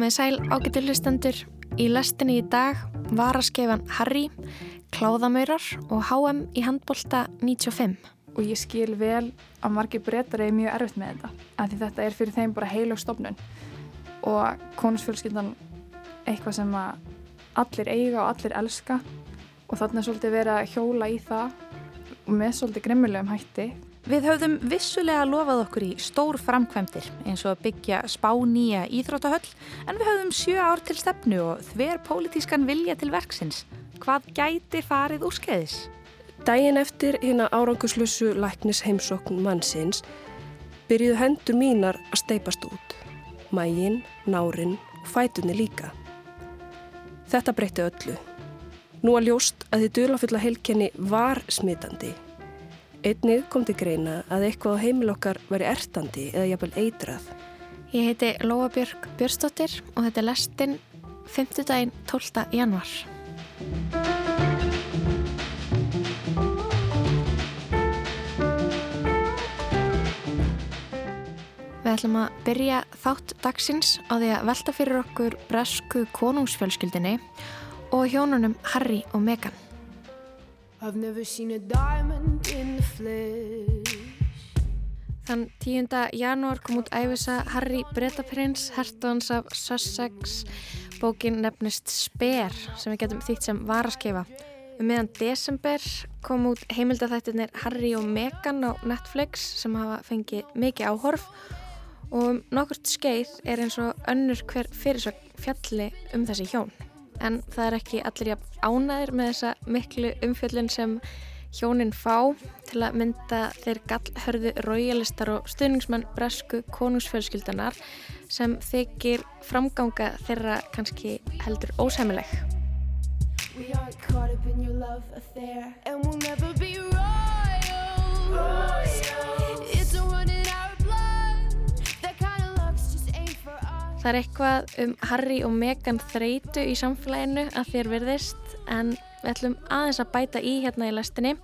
Komið sæl ágættu hlustendur. Í lestinni í dag var að skefan Harry, Kláðamöyrar og HM í handbólta 95. Og ég skil vel að margir breytar er mjög erfitt með þetta. Af því þetta er fyrir þeim bara heilug stofnun. Og konusfjölskyldan eitthvað sem allir eiga og allir elska. Og þannig er svolítið verið að hjóla í það og með svolítið grimmilegum hætti Við höfðum vissulega lofað okkur í stór framkvæmdir eins og að byggja spá nýja íþróttahöll en við höfðum sjö ár til stefnu og þver pólitískan vilja til verksins. Hvað gæti farið úrskeiðis? Dægin eftir hérna áranguslösu læknis heimsókn mannsins byrjuðu hendur mínar að steipast út. Mægin, nárin og fætunni líka. Þetta breytti öllu. Nú að ljóst að þið dulafulla heilkenni var smitandi Einnig kom til greina að eitthvað á heimil okkar veri ertandi eða jafnvel eitrað. Ég heiti Lóa Björg Björnsdóttir og þetta er lestinn 5. daginn 12. januar. Við ætlum að byrja þátt dagsins á því að velta fyrir okkur bresku konungsfjölskyldinni og hjónunum Harry og Meghan. I've never seen a diamond in the flesh Þann 10. janúar kom út æfisa Harry Bretaprins, hertons af Sussex. Bókin nefnist Sper sem við getum þýtt sem varaskefa. Um meðan desember kom út heimildathættirnir Harry og Meghan á Netflix sem hafa fengið mikið áhorf og um nokkurt skeið er eins og önnur hver fyrirsök fjalli um þessi hjón en það er ekki allir jafn ánæðir með þessa miklu umfjöllun sem hjónin fá til að mynda þeir gallhörðu raugjalistar og stuðningsmann bresku konungsfjölskyldanar sem þykir framganga þeirra kannski heldur ósæmileg. We aren't Það er eitthvað um Harry og Meghan þreitu í samfélaginu að þér verðist en við ætlum aðeins að bæta í hérna í lastinni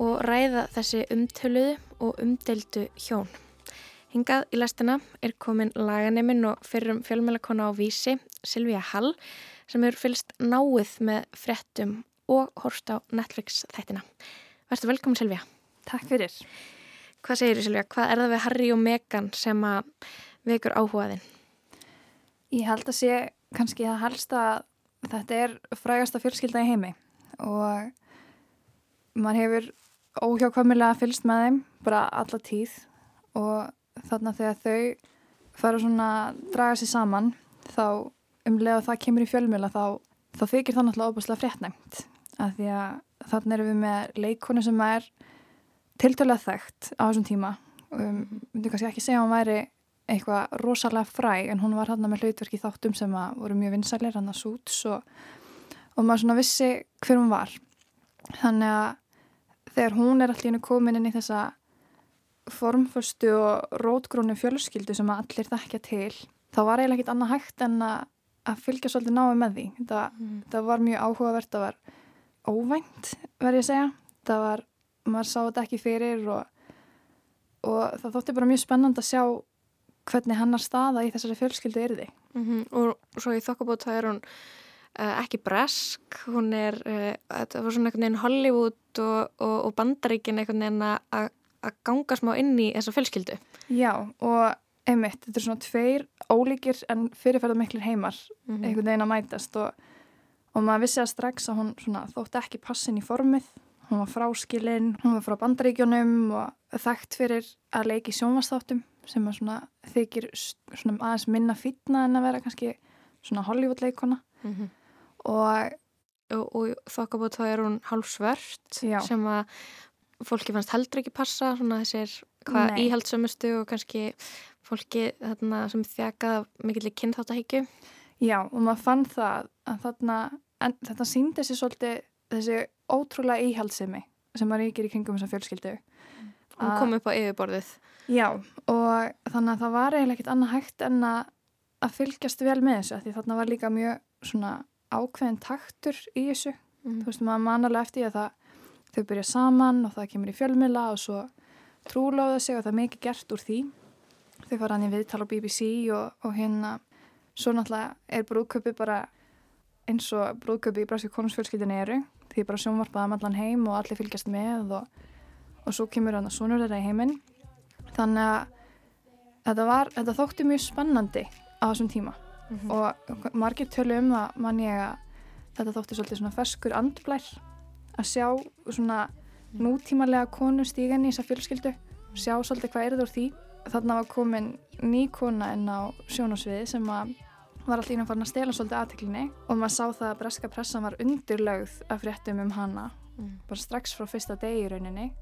og ræða þessi umtöluðu og umdeldu hjón. Hingað í lastina er komin laganeminn og fyrrum fjölmjölakona á vísi, Silvíja Hall, sem eru fylst náið með frettum og horst á Netflix þættina. Verður velkomin Silvíja. Takk fyrir. Hvað segir þú Silvíja? Hvað er það við Harry og Meghan sem að vekur áhugaðinn? Ég held að sé kannski að helsta þetta er frægasta fjölskylda í heimi og maður hefur óhjákvæmilega fylst með þeim bara alla tíð og þarna þegar þau fara svona að draga sér saman þá umlega það kemur í fjölmjöla þá, þá þykir það náttúrulega óbúslega fréttnæmt af því að þarna erum við með leikonu sem er tiltölulega þekkt á þessum tíma. Og um, myndi kannski ekki segja að hún væri eitthvað rosalega fræg en hún var hann með hlautverki þáttum sem voru mjög vinsælir hann að súts og, og maður svona vissi hver hún var. Þannig að þegar hún er allir komin inn í þessa formföstu og rótgrónu fjölskyldu sem allir þekkja til þá var eiginlega ekkit annað hægt en að, að fylgja svolítið náðu með því. Það, mm. það var mjög áhugavert það var óvænt verði ég að segja. Það var, maður sá þetta ekki fyrir og, og það þótti bara mjög spennand að sjá hvernig hennar staða í þessari fjölskyldu er þið. Mm -hmm. Og svo í þokkabót það er hún uh, ekki bresk, hún er, uh, það var svona einhvern veginn Hollywood og, og, og bandaríkin einhvern veginn að ganga smá inn í þessa fjölskyldu. Já og einmitt, þetta er svona tveir ólíkir en fyrirferða miklir heimar mm -hmm. einhvern veginn að mætast og, og maður vissi að strax að hún svona, þótti ekki passin í formið, hún var fráskilinn, hún var frá bandaríkjónum og þekkt fyrir að leiki sjónvastáttum sem að svona þykir svona aðeins minna fítna en að vera kannski svona Hollywood leikona mm -hmm. og, og, og þokkabót þá er hún hálfsvört Já. sem að fólki fannst heldur ekki passa svona þessir hvað íhaldsumustu og kannski fólki þarna sem þjaka mikilvæg kynþáttahyggju. Já og maður fann það að þarna en þetta síndi sér svolítið þessi ótrúlega íhaldsemi sem að ríkir í kringum þessa fjölskyldu. Hún kom upp á yfirborðið Já og þannig að það var eiginlega ekkit annað hægt en að, að fylgjast vel með þessu því þarna var líka mjög svona ákveðin taktur í þessu. Mm. þú veist maður mannalega eftir að það, þau byrja saman og það kemur í fjölmila og svo trúláða sig og það er mikið gert úr því. Þau fara hann í viðtal á BBC og, og hérna svo náttúrulega er brúðköpi bara eins og brúðköpi í bræsku konungsfjölskyldinu eru því bara sjónvarpaða um allan heim og allir fylgjast með og, og svo kemur hann að sonur þeirra í heiminn þannig að þetta, var, þetta þótti mjög spennandi á þessum tíma. Mm -hmm. og margir tölu um það mann ég að þetta þótti svolítið svona ferskur andblær að sjá svona nútímalega konu stígan í þessa fjölskyldu sjá svolítið hvað er það úr því. Þarna var komin ný kona inn á sjónasviði sem að var alltaf ína farin að stela svolítið aðteklinni og maður sá það að breska pressan var undirlaugð af fréttum um hana mm. bara strax frá fyrsta degi í rauninni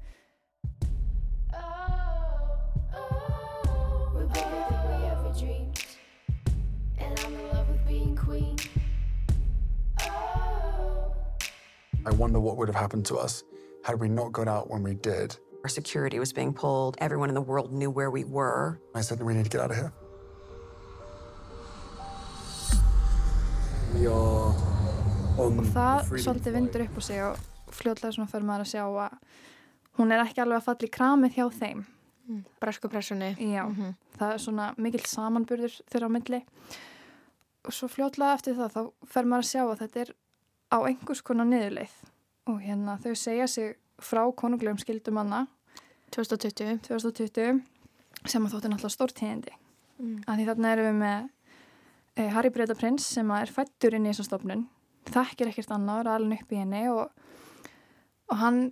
I wonder what would have happened to us had we not got out when we did. Our security was being pulled. Everyone in the world knew where we were. I said, we need to get out of here. We are on og það svolítið vindur upp á sig og fljóðlega svona fyrir maður að sjá að hún er ekki alveg að falla í kramið hjá þeim. Mm. Breskupressunni. Já, mm -hmm. það er svona mikill samanburður þeirra á milli og svo fljóðlega eftir það þá fer maður að sjá að þetta er á einhvers konar niðurleið og hérna þau segja sig frá konunglegum skildumanna 2020. 2020 sem að þóttu náttúrulega stórtíðindi mm. að því þarna erum við með eh, Harry Breda Prins sem er fættur inn í þessa stofnun þekkir ekkert annar alveg upp í henni og, og hann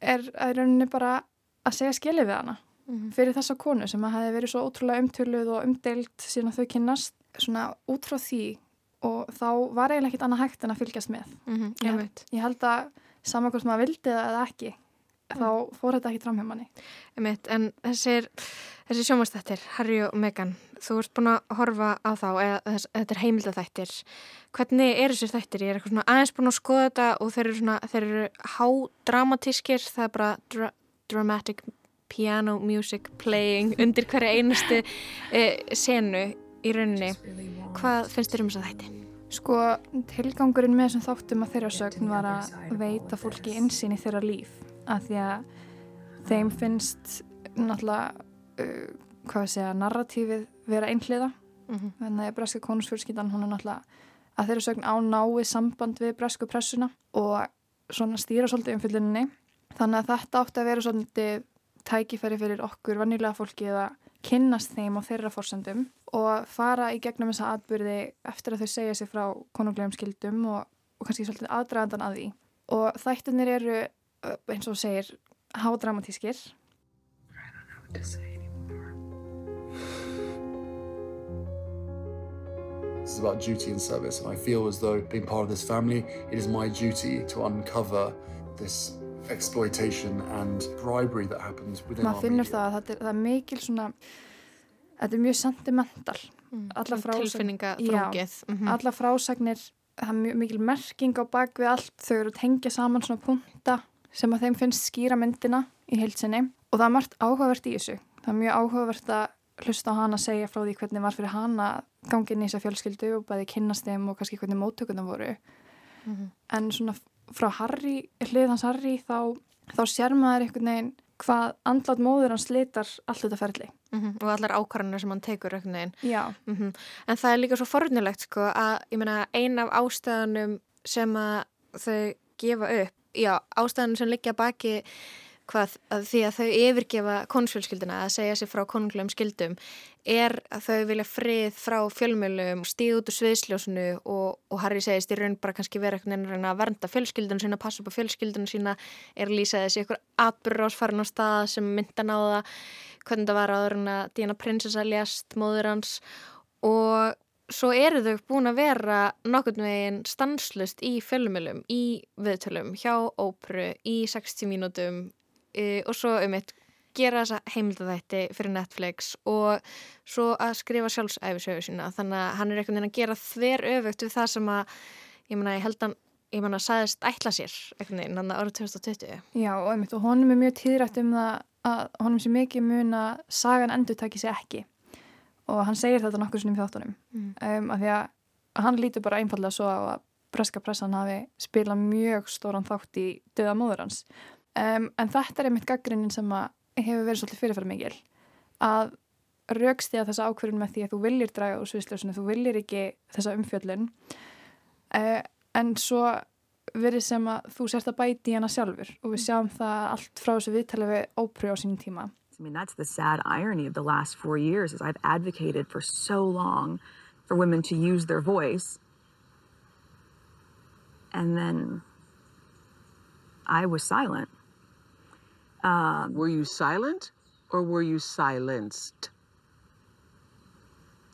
er að rauninni bara að segja skilið við hana mm. fyrir þessa konu sem að hafi verið svo ótrúlega umtöluð og umdeilt síðan þau kynnast svona út frá því og þá var eiginlega ekkit annað hægt en að fylgjast með. Mm -hmm, ég, ég held að saman hvort maður vildi það eða ekki mm. þá fór þetta ekki fram hjá manni. Einmitt, En þessir, þessir sjómanstættir Harry og Meghan, þú ert búin að horfa á þá, eða þess, þetta er heimildathættir hvernig er þessir þættir? Ég er eitthvað svona aðeins búin að skoða þetta og þeir eru svona, þeir eru hádramatískir það er bara dra dramatic piano music playing undir hverja einustu eh, senu í rauninni hvað finnst þér um þess að þætti? Sko, tilgangurinn með þessum þáttum að þeirra sögn var að veita fólki insýn í þeirra líf. Að því að þeim finnst náttúrulega uh, hvað við segja, narratífið vera einhliða. Mm -hmm. þannig að breska konusfjölskyldan hún er náttúrulega að þeirra sögn á náið samband við bresku pressuna og svona stýra svolítið umfylluninni. Þannig að þetta átti að vera svolítið tækifæri fyrir okkur vannilega fólki eða kynnast þeim á þeirra fórsendum og fara í gegnum þessa atbyrði eftir að þau segja sér frá konunglegum skildum og, og kannski svolítið aðdraðandan að því. Og þættunir eru eins og segir hádramatískir. Is about duty and service and I feel as though being part of this family it is my duty to uncover this exploitation and bribery that happens within our media. Maður finnur það að það er, það er mikil svona, þetta er mjög sentimental. Mm, tilfinninga þrókið. Mm -hmm. Alla frásagnir, það er mjög mikil merking á bakvið allt. Þau eru að tengja saman svona punta sem að þeim finnst skýra myndina í heilsinni og það er margt áhugavert í þessu. Það er mjög áhugavert að hlusta á hana að segja frá því hvernig var fyrir hana gangið í þessa fjölskyldu og bæði kynast þeim og kannski hvernig móttökuna voru. Mm -hmm. En svona frá Harry, hlið hans Harry þá, þá sér maður einhvern veginn hvað andlátt móður hann slitar allt þetta ferli. Mm -hmm. Og allar ákvarðanir sem hann tekur einhvern veginn. Já. Mm -hmm. En það er líka svo forunilegt sko að ég meina ein af ástæðanum sem að þau gefa upp, já ástæðanum sem liggja baki hvað að því að þau yfirgefa konungsfjölskylduna að segja sér frá konunglegum skildum er að þau vilja frið frá fjölmjölum, stíð út úr sviðsljósunu og, og Harry segist í raun bara kannski vera einhvern veginn að vernda fjölskyldunum sína, passa upp á fjölskyldunum sína er að lýsa þessi ykkur atbyrðrásfarin á stað sem mynda náða hvernig það var áður en að Díana prinsessa ljast móður hans. Og svo eru þau búin að vera nokkurn veginn stanslust í fjölmjölum, í viðtölum, hjá ópru, í 60 mínútum uh, og svo um eitt gera þessa heimildathætti fyrir Netflix og svo að skrifa sjálfsæfisögu sína. Þannig að hann er einhvern veginn að gera þver öfugt við það sem að ég menna ég held að ég menna sæðist ætla sér einhvern veginn að árið 2020 Já og einmitt og honum er mjög tíðrætt um það að honum sé mikið mun að sagan endur takki sér ekki. Og hann segir þetta nokkur svona í þáttunum. Mm. um, af því að hann lítur bara einfallega svo á að breska pressan hafi spilað mjög stóran þátt í döða móður hans Um, en þetta er einmitt gaggrinnin sem hefur verið svolítið fyrirfæra mikil að raukstiða þessa ákverðin með því að þú viljir draga úr sviðsljósinu, þú viljir ekki þessa umfjöllun uh, en svo verið sem að þú sért að bæti í hana sjálfur og við sjáum það allt frá þessu viðtalið við ópröð á sínum tíma. I mean, that's the sad irony of the last four years is I've advocated for so long for women to use their voice and then I was silent. Um, were you silent or were you silenced?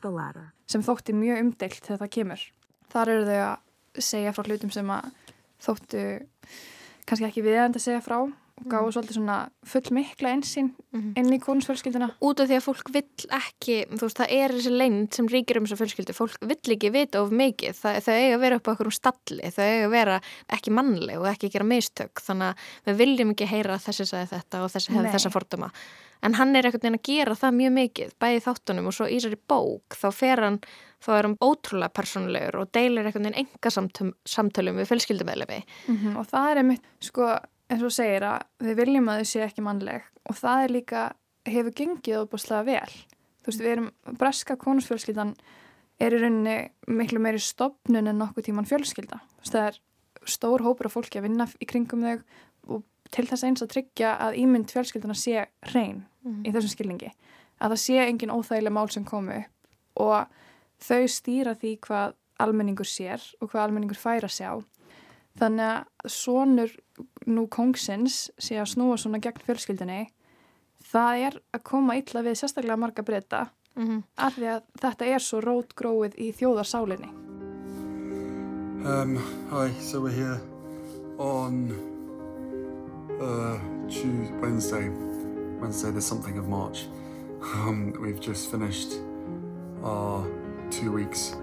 The latter. Sem þótti mjög umdelt þegar það kemur. Þar eru þau að segja frá hlutum sem að þóttu kannski ekki viðend að segja frá og gáðu mm. svolítið svona full mikla einsinn mm -hmm. inn í konusfjölskylduna. Út af því að fólk vill ekki, þú veist, það er þessi leint sem ríkir um þessu fjölskyldu, fólk vill ekki vita of mikið, það, þau eiga að vera upp á okkur um stalli, þau eiga að vera ekki mannleg og ekki gera mistök, þannig að við viljum ekki heyra þessi sagði þetta og þessi hefði þessa forduma. En hann er ekkert neina að gera það mjög mikið, bæði þáttunum og svo í þessari bók, þá fer hann, þá er hann ótrúlega personlegur og deilir ekkert neina enga samtölum við fjölskyldumæðlefi. Mm -hmm. Og það er einmitt, sko, eins og segir að við viljum að þau sé ekki mannleg og það er líka, hefur gengið óbúslega vel. Þú veist, við erum, breska konusfjölskyldan er í rauninni miklu meiri stopnun en nokkuð tíman fjölskylda. Þú veist, það er stór hópur af fólki að vinna í kringum þau og til þess eins að tryggja að ímynd fjölskyldana sé hrein mm. í þessum skilningi. Að það sé engin óþægileg mál sem komu og þau stýra því hvað almenningur sér og hvað almenningur færa sjá Þannig að sonur nú kongsins sé að snúa svona gegn fjölskyldinni, það er að koma illa við sérstaklega marga breyta mm -hmm. af því að þetta er svo rótgróið í þjóðarsálinni. Um, hi, so we're here on uh, Tuesday, Wednesday, Wednesday the something of March. Um, we've just finished our two weeks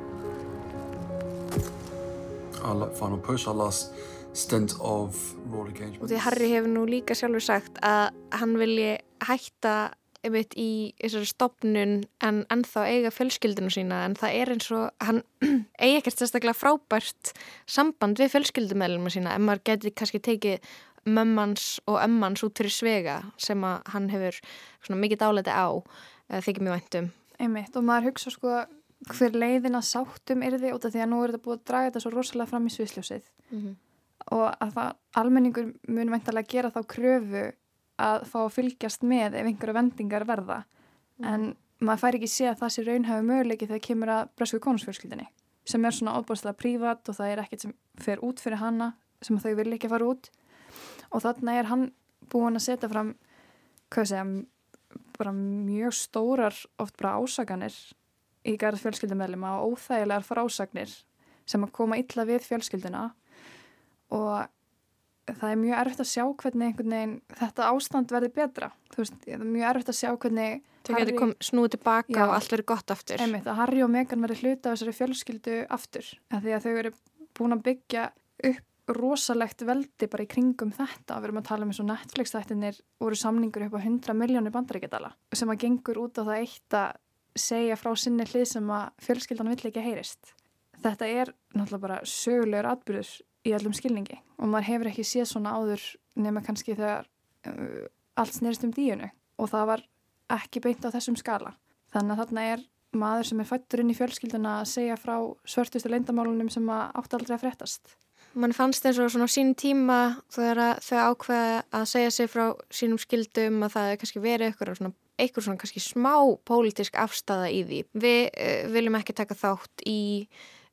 Og því Harry hefur nú líka sjálfur sagt að hann vilji hætta einmitt í þessari stopnun en ennþá eiga fjölskyldinu sína en það er eins og hann eigi ekkert sérstaklega frábært samband við fjölskyldumælunum sína en maður getur kannski tekið mömmans og ömmans út fyrir svega sem að hann hefur mikið dálæti á þykir mjög væntum. Einmitt og maður hugsa sko hver leiðin að sáttum er þið út af því að nú er þetta búið að draga þetta svo rosalega fram í sviðsljósið mm -hmm. og að það almenningur mun veintalega gera þá kröfu að fá að fylgjast með ef einhverja vendingar verða mm -hmm. en maður fær ekki sé að það sé raunhafi möguleiki þegar kemur að bresku konusfjölskyldinni sem er svona óbúðslega prívat og það er ekkert sem fer út fyrir hanna sem þau vil ekki fara út og þannig er hann búin að setja fram hvað segja bara mjög stórar oft bara ásaganir í garð fjölskyldumælima og óþægilegar frásagnir sem að koma illa við fjölskylduna. Og það er mjög erfitt að sjá hvernig veginn, þetta ástand verði betra. Veist, það er mjög erfitt að sjá hvernig þau getur snúið tilbaka já, og allt verið gott aftur. Einmitt, að Harry og Meghan verði hluta á þessari fjölskyldu aftur. Að því að þau eru búin að byggja upp rosalegt veldi bara í kringum þetta. Við erum að tala um eins og Netflix-þættinir voru samningur upp á 100 miljónir bandaríkjadala sem að gengur út á það eitt að segja frá sinni hlið sem að fjölskyldan vill ekki heyrist. Þetta er náttúrulega bara sögulegur atbyrður í allum skilningi og maður hefur ekki séð svona áður nema kannski þegar uh, allt snerist um díunu og það var ekki beint á þessum skala. Þannig að þarna er maður sem er fættur inn í fjölskylduna að segja frá svörtustu leindamálunum sem átt aldrei að fréttast. Man fannst eins og svona sín tíma þegar þau ákveða að segja sig frá sínum skildum að það hefur kannski verið ykkur svona einhver svona kannski smá pólitísk afstæða í því. Við uh, viljum ekki taka þátt í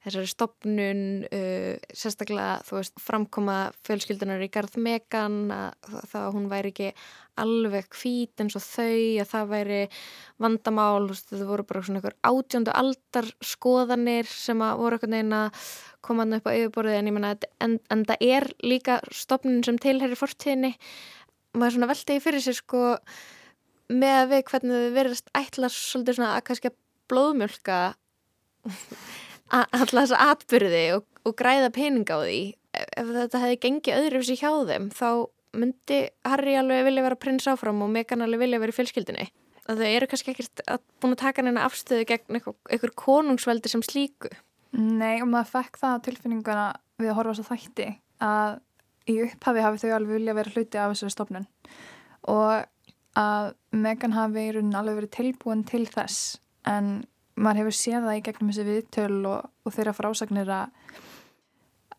þessari stopnun, uh, sérstaklega þú veist, framkoma fjölskyldunar í garð megan að það hún væri ekki alveg hvít eins og þau, að það væri vandamál, það voru bara svona einhver átjöndu aldar skoðanir sem að voru eitthvað neina komaðan upp á yfirborðið en ég menna en, en það er líka stopnun sem tilherir fórstíðinni maður svona veltegi fyrir sér sko með að við hvernig við verðast ætla svolítið svona að kannski að blóðmjölka alltaf þessa atbyrði og, og græða pening á því. Ef þetta hefði gengið öðru fyrir sig hjá þeim þá myndi Harry alveg vilja vera prins áfram og Megan alveg vilja vera í fjölskyldinni að þau eru kannski ekkert að búin að taka henni afstöðu gegn einhver konungsveldi sem slíku. Nei og maður fekk það tilfinninguna við að horfa að þætti að í upphafi hafi þau alveg vilja vera hluti af þessari stofnun. Og að Megan hafi í raunin alveg verið tilbúin til þess en maður hefur séð það í gegnum þessi viðtöl og, og þeirra frásagnir að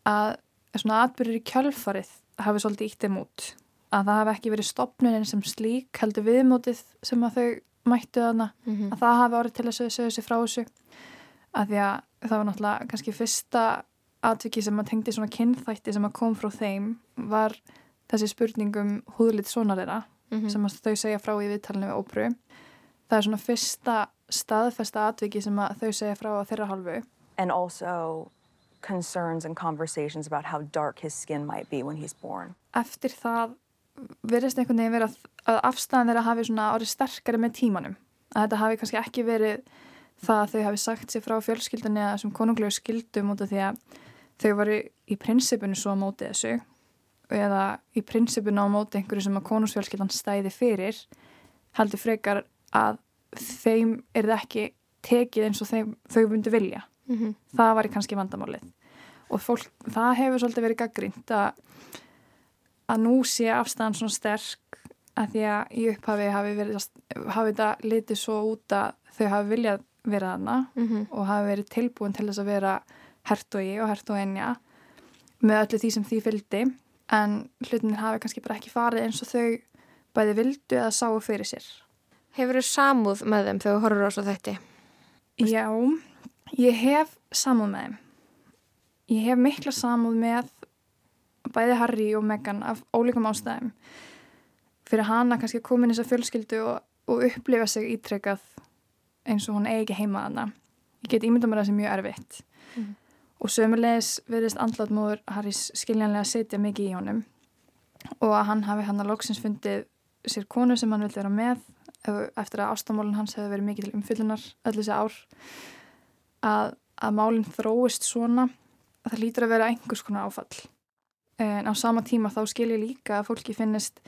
að svona atbyrjur í kjölfarið hafi svolítið íttið mút að það hafi ekki verið stopnunin sem slík heldur viðmótið sem að þau mættu þarna. Mm -hmm. að það hafi orðið til að sögja sig frá þessu. Að því að það var náttúrulega kannski fyrsta atviki sem að tengdi svona kynþætti sem að kom frá þeim var þessi spurningum húðlit sonarera mm -hmm. sem að þau segja frá í viðtalinu við ópröfu það er svona fyrsta staðfesta atviki sem að þau segja frá þeirra halvu and also concerns and conversations about how dark his skin might be when he's born. Eftir það verðist einhvern veginn verið að afstæðan þeirra hafi svona orðið sterkari með tímanum. Að þetta hafi kannski ekki verið það að þau hafi sagt sér frá fjölskyldunni eða þessum konunglegu skildum út af því að þau varu í prinsipinu svo á móti þessu eða í prinsipinu á móti einhverju sem að konungsfjölskyldan stæði fyrir heldur frekar að þeim er það ekki tekið eins og þeim, þau vundi vilja mm -hmm. það var í kannski vandamálið og fólk, það hefur svolítið verið gaggrínt að að nú sé afstæðan svona sterk að því að í upphafi hafi verið hafi þetta litið svo út að þau hafi viljað vera þarna mm -hmm. og hafi verið tilbúin til þess að vera hertogi og hertogenja með öllu því sem því fylgdi en hlutinir hafi kannski bara ekki farið eins og þau bæði vildu eða sáu fyrir sér Hefur þau samúð með þeim þegar þú horfur á svo þetta? Já, Ég hef samúð með þeim. Ég hef mikla samúð með bæði Harry og Meghan af ólíkum ástæðum. Fyrir hana kannski að koma inn í þessa fjölskyldu og, og upplifa sig ítrekkað eins og hún eigi heima að hana. Ég get ímynda mér að það sé mjög erfitt. Mm. Og sömulegis verðist andlatmóður Harrys skiljanlega setja mikið í honum. Og að hann hafi hann að loksins fundið sér konu sem hann vildi vera með eftir að ástamólun hans hefði verið mikið til umfyllunar öll þessi ár. Að, að málinn þróist svona að það lítur að vera einhvers konar áfall. En á sama tíma þá skil ég líka að fólki finnist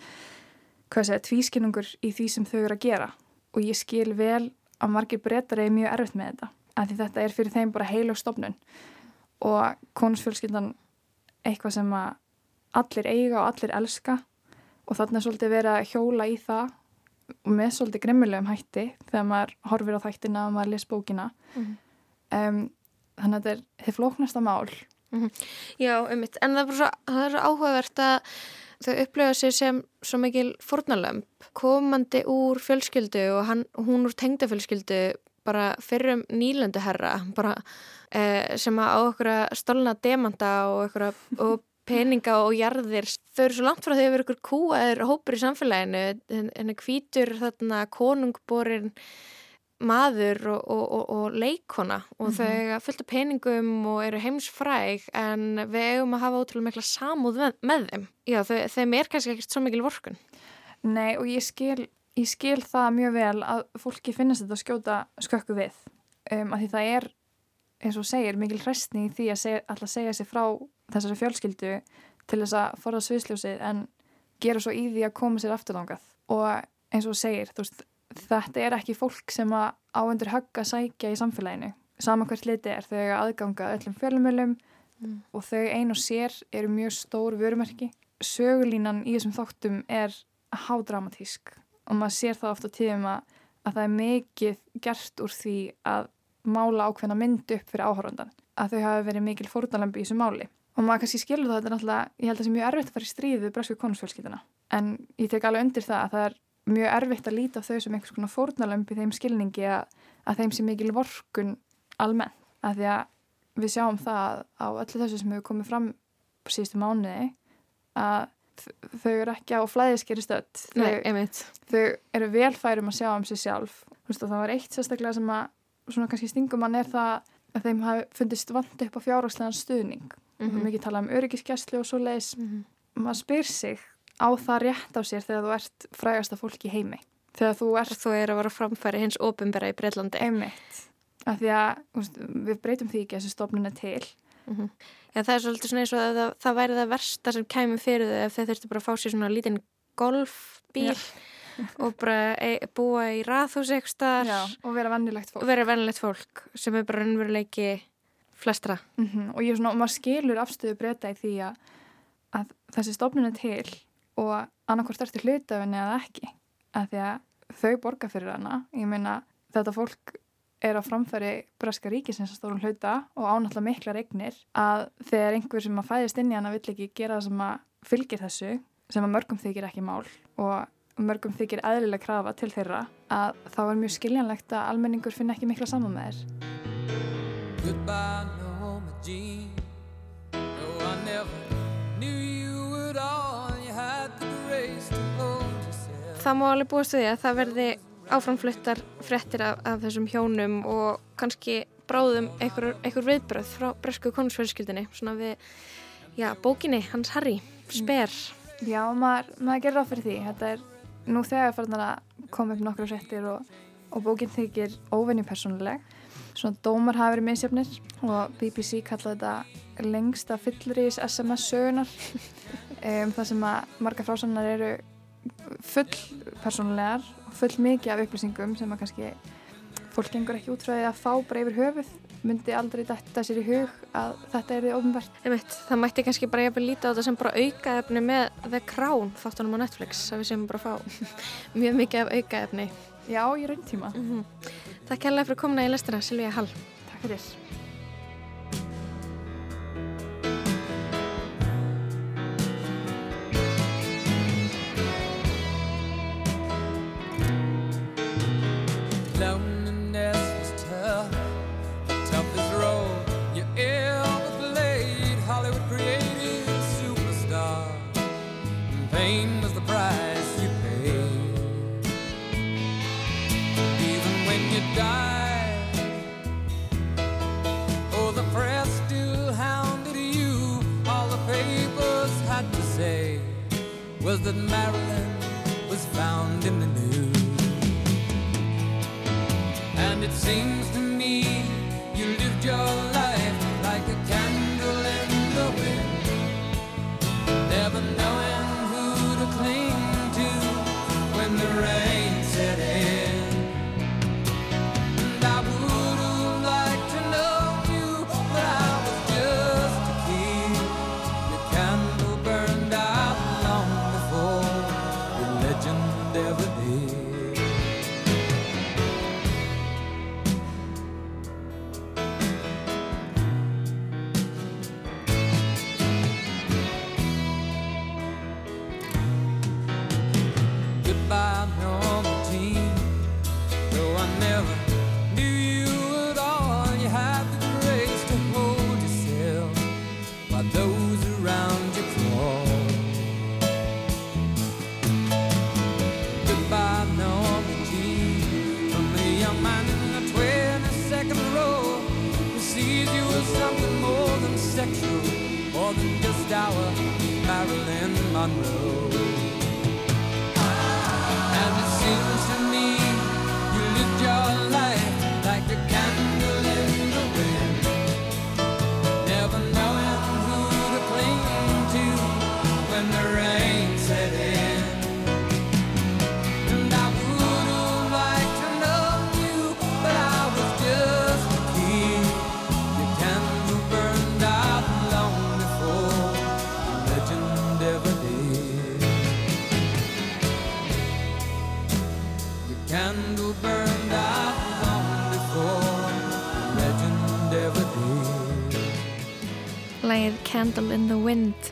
hvað segja, tvískinnungur í því sem þau eru að gera. Og ég skil vel að margir breytar er mjög erfitt með þetta af því þetta er fyrir þeim bara heil og stopnun og konusfjölskyldan eitthvað sem að allir eiga og allir elska. Og þannig að svolítið vera hjóla í það og með svolítið grimmilegum hætti þegar maður horfir á þættina og maður les bókina. Mm -hmm um, þannig að þetta er þið flóknasta mál. Mm -hmm. Já, ummitt, en það er, svo, það er áhugavert að þau upplöfa sér sem svo mikil fornalömp komandi úr fjölskyldu og hann, hún úr tengdafjölskyldu bara fyrir um nýlandu herra bara eh, sem að á okkur að stolna demanda og okkur og peninga og jarðir þau eru svo langt frá því að vera ykkur kúaður hópur í samfélaginu henni kvítur þarna konungborinn maður og, og, og, og leikona og mm -hmm. þau fullt af peningum og eru heimsfræg en við eigum að hafa ótrúlega mikla samúð með, með þeim. Já, þau, þeim er kannski ekkert svo mikil vorkun. Nei og ég skil, ég skil það mjög vel að fólki finnast þetta að skjóta skökku við um, að því það er, eins og segir, mikil hræstning í því að segja, alltaf segja sér frá þessari fjölskyldu til þess að forða sviðsljósið en gera svo í því að koma sér afturlangað og eins og segir, þú veist þetta er ekki fólk sem að áendur högg að sækja í samfélaginu. Saman hvert liti er þau aðganga öllum fjölumölum mm. og þau ein og sér eru mjög stór vörumerki. Sögulínan í þessum þáttum er hádramatísk og maður sér það ofta tíðum að, að það er mikið gert úr því að mála ákveðna mynd upp fyrir áhörundan að þau hafi verið mikil fórnalambi í þessu máli og maður kannski skilur það, þetta er náttúrulega ég held að það sé mjög erfitt að fara í stríð við bresku konusfjölskylduna en ég tek alveg undir það að það er mjög erfitt að líta á þau sem einhvers konar fórnalömp í þeim skilningi að, að þeim sé mikil vorkun almennt. Að því að við sjáum það á öllu þessu sem hefur komið fram síðustu mánuði að þau eru ekki á flæðiskeri stödd. Þau, þau eru velfærum að sjá um sig sjálf. Veist, það var eitt sérstaklega sem að svona kannski stingum mann er það að þeim hafi fundist vant upp á fjárhagslegan stuðning. Mm -hmm. Við mikið tala um öryggiskeslu og svo leiðis. Mm -hmm. Maður spyr sig á það rétt á sér þegar þú ert frægasta fólk í heimi. Þegar þú ert... Þú er að vera framfæri hins ofinbera í Breitlandi. Einmitt. Af því að úst, við breytum því ekki að þessu stofnun er til. Mm -hmm. Já, það er svolítið svona eins og að það, það væri það versta sem kæmi fyrir þau ef þau þurftu bara að fá sér svona lítinn golfbíl og bara e búa í rathús eitthvað. Já, og vera vennilegt fólk. Vera fólk sem er bara raunveruleiki flestra. Mm -hmm. Og ég er svona, og maður skilur afstöðu breyta í því að, að þessi stofnun er til og annarkort ertu hlutafinni eða ekki að því að þau borga fyrir hana. Ég meina þetta fólk er á framfæri Breska ríkisins að stórum hluta og ánáttúrulega mikla regnir að þegar einhver sem að fæðist inn í hana vill ekki gera það sem að fylgir þessu sem að mörgum þykir ekki mál og mörgum þykir eðlilega krafa til þeirra að þá er mjög skiljanlegt að almenningur finna ekki mikla saman með þér. Goodbye Norma Jean. No I never knew you at all. You had the grace to hold yourself. Það má alveg búast við að það verði áframfluttar frettir af, af þessum hjónum og kannski bráðum einhver, einhver viðbröð frá bresku konusfjölskyldinni svona við, já, bókinni hans Harry, Sper Já, maður, maður gerir á fyrir því. Þetta er nú þegar farnar að koma upp nokkru frettir og, og bókinn þykir óvenni persónuleg svona dómar hafa verið misjöfnir og BBC kallaði þetta lengsta fyllurís SMS sögunar um, það sem að marga frásannar eru full persónulegar full mikið af upplýsingum sem að kannski fólk gengur ekki út frá því að fá bara yfir höfuð myndi aldrei dætta sér í hug að þetta er því ofnbært. Það mætti kannski bara jæfnvel líta á þetta sem bara aukaefni með The Crown þáttunum á Netflix að við séum bara að fá mjög mikið af aukaefni. Já, í raun tíma. Mm -hmm. Takk hella fyrir komna í lestina, Silvíja Hall. Takk fyrir.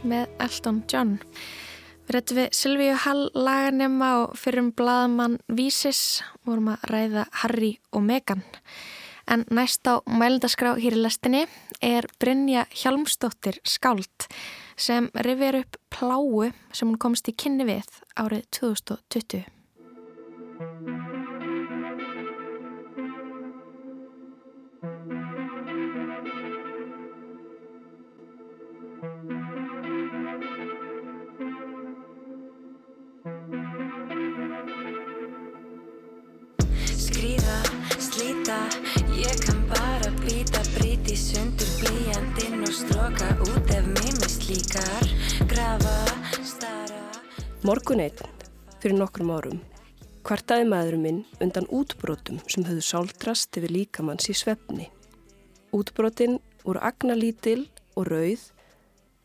Með Elton John. Við rættum við Silvíu Hall laganema og fyrir um bladamann Vísis vorum að ræða Harry og Meghan. En næst á mælindaskrá hér í lestinni er Brynja Hjalmstóttir Skáld sem rifir upp pláu sem hún komst í kynni við árið 2020. líkar, grafa, stara Morgun einn, fyrir nokkrum árum, kvartaði maðurum minn undan útbrótum sem höfðu sáldrast yfir líkamanns í svefni. Útbrótin voru agnalítil og rauð,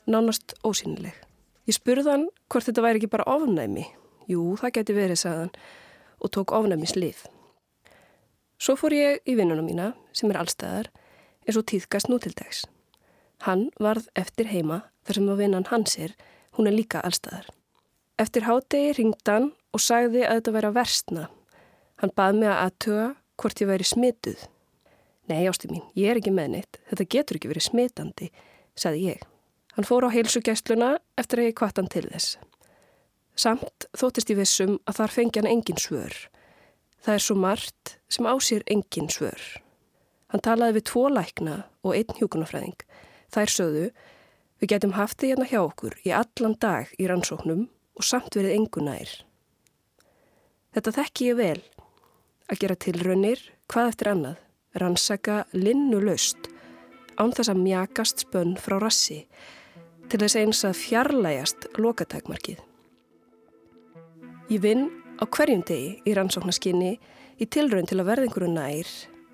nánast ósynileg. Ég spurði hann hvort þetta væri ekki bara ofnæmi. Jú, það geti verið, sagðan, og tók ofnæmislif. Svo fór ég í vinnunum mína, sem er allstæðar, eins og týðkast nútildags. Hann varð eftir heima þar sem að vinnan hans er, hún er líka allstæðar. Eftir hádegi ringd hann og sagði að þetta væri að versna. Hann bað mig að aðtuga hvort ég væri smituð. Nei, ástu mín, ég er ekki með neitt. Þetta getur ekki verið smitandi, sagði ég. Hann fór á heilsugestluna eftir að ég kvart hann til þess. Samt þóttist ég vissum að þar fengi hann engin svör. Það er svo margt sem ásýr engin svör. Hann talaði við tvo lækna og einn hjúkunafræðing. Þær sögðu, við getum haft þið hérna hjá okkur í allan dag í rannsóknum og samt verið engunær. Þetta þekki ég vel. Að gera tilraunir, hvað eftir annað, rannsaka linnu löst, án þess að mjakast spönn frá rassi, til þess eins að fjarlægast lokatækmarkið. Ég vinn á hverjum degi í rannsóknarskinni í tilraun til að verða einhverju nær,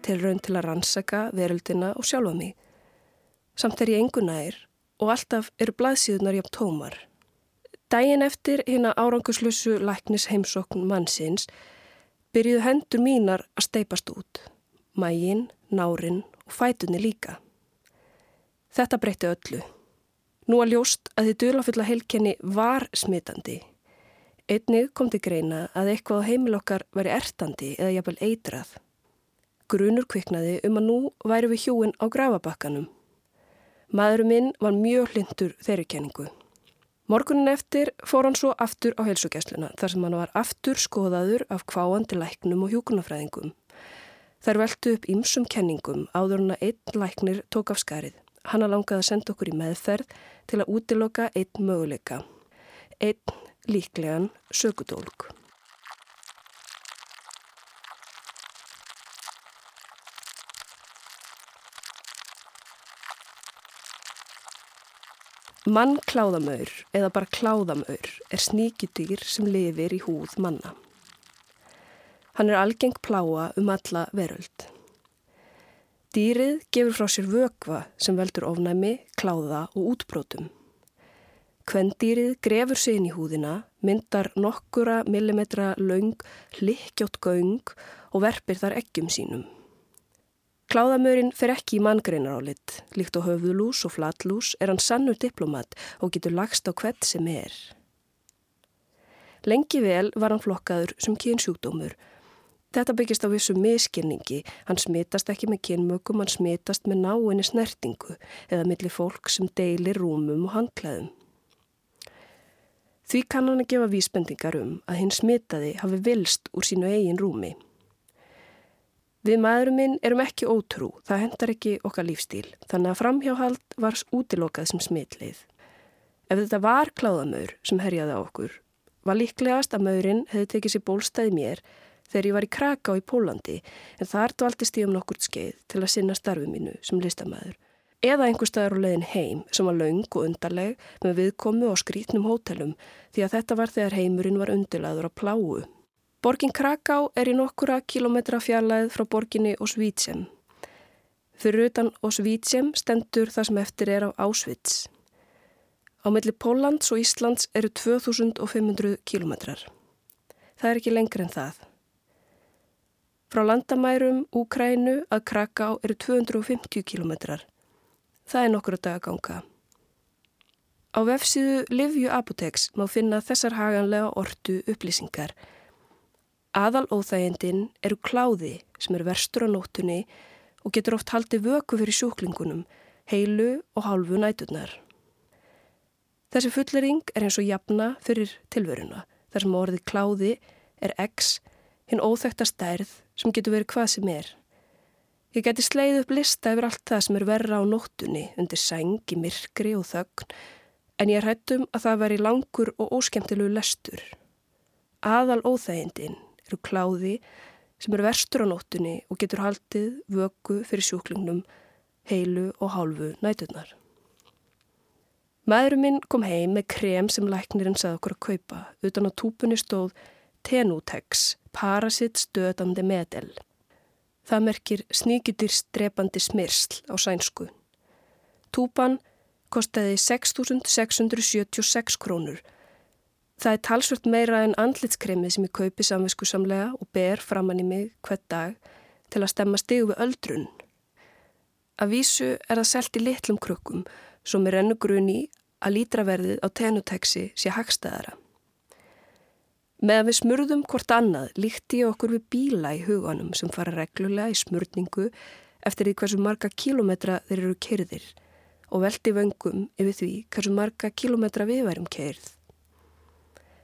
tilraun til að rannsaka veröldina og sjálfa mig. Samt er ég engu nær og alltaf eru blaðsíðunar jafn tómar. Dægin eftir hérna áranguslusu læknis heimsókn mannsins byrjuðu hendur mínar að steipast út. Mægin, nárin og fætunni líka. Þetta breytti öllu. Nú að ljóst að því dulafulla heilkenni var smitandi Einnig kom til greina að eitthvað á heimil okkar væri ertandi eða jafnvel eitrað. Grunur kviknaði um að nú væri við hjúin á grafabakkanum. Maðurum minn var mjög hlindur þeirri kenningu. Morgunin eftir fór hann svo aftur á heilsugjæsluna þar sem hann var aftur skoðaður af kváandi læknum og hjúkunafræðingum. Þær veldu upp ýmsum kenningum áður hann að einn læknir tók af skarið. Hanna langaði að senda okkur í meðferð til að útiloka einn möguleika. Einn líklegan sökudólk. Mann kláðamaur eða bara kláðamaur er sníkjutýr sem lifir í húð manna. Hann er algeng pláa um alla veröld. Dýrið gefur frá sér vökva sem veldur ofnæmi, kláða og útbrótum. Kvendýrið grefur sig inn í húðina, myndar nokkura millimetra laung, hlikkjótt gaung og verpir þar eggjum sínum. Kláðamörinn fer ekki í manngreinar álit. Líkt á höfðulús og flatlús er hann sannur diplomat og getur lagst á hvert sem er. Lengi vel var hann flokkaður sem kynsjúkdómur. Þetta byggist á vissu miskilningi. Hann smitast ekki með kynmökum, hann smitast með náinni snertingu eða millir fólk sem deilir rúmum og handklæðum. Því kann hann að gefa vísbendingar um að hinn smitaði hafi vilst úr sínu eigin rúmi. Við maðurum minn erum ekki ótrú, það hendar ekki okkar lífstíl, þannig að framhjáhald var útilokað sem smitleið. Ef þetta var kláðamöður sem herjaði á okkur, var líklegast að maðurinn hefði tekið sér bólstæði mér þegar ég var í Kraká í Pólandi en þar dvaldist ég um nokkurt skeið til að sinna starfi mínu sem listamæður eða einhver staðar á leiðin heim sem var laung og undarleg með viðkomu og skrítnum hótelum því að þetta var þegar heimurinn var undirlaður á pláu. Borgin Kraká er í nokkura kilometra fjarlæð frá borginni Osvítsem. Fyrir utan Osvítsem stendur það sem eftir er á Ásvits. Á melli Póllands og Íslands eru 2500 kilometrar. Það er ekki lengur en það. Frá landamærum Úkrænu að Kraká eru 250 kilometrar. Það er nokkru dag að ganga. Á vefsíðu Livju Apotex má finna þessar haganlega ortu upplýsingar. Aðal óþægendin eru kláði sem er verstur á nóttunni og getur oft haldið vöku fyrir sjúklingunum, heilu og hálfu nætunar. Þessi fullering er eins og jafna fyrir tilveruna, þar sem orðið kláði er X, hinn óþægta stærð sem getur verið hvað sem er. Ég geti sleið upp lista yfir allt það sem er verra á nóttunni undir sæng, í myrkri og þögn en ég hrættum að það veri langur og óskemtilegu lestur. Aðal óþægindin eru kláði sem eru verstur á nóttunni og getur haldið vöku fyrir sjúklingnum heilu og hálfu nætunar. Maðurum minn kom heim með krem sem læknirinn sagði okkur að kaupa. Utan á túpunni stóð Tenutex, parasitt stöðandi medel. Það merkir sníkjudýrstrepandi smyrsl á sænsku. Túpan kostiði 6.676 krónur. Það er talsvört meira en andlitskremið sem ég kaupi samvisku samlega og ber framann í mig hvert dag til að stemma stigu við öldrun. Að vísu er það selt í litlum krukkum sem er ennu grunni að lítraverðið á tenuteksi sé hagstæðara. Með að við smurðum hvort annað líkti ég okkur við bíla í huganum sem fara reglulega í smurningu eftir því hversu marga kílometra þeir eru kerðir og veldi vöngum yfir því hversu marga kílometra við værum kerð.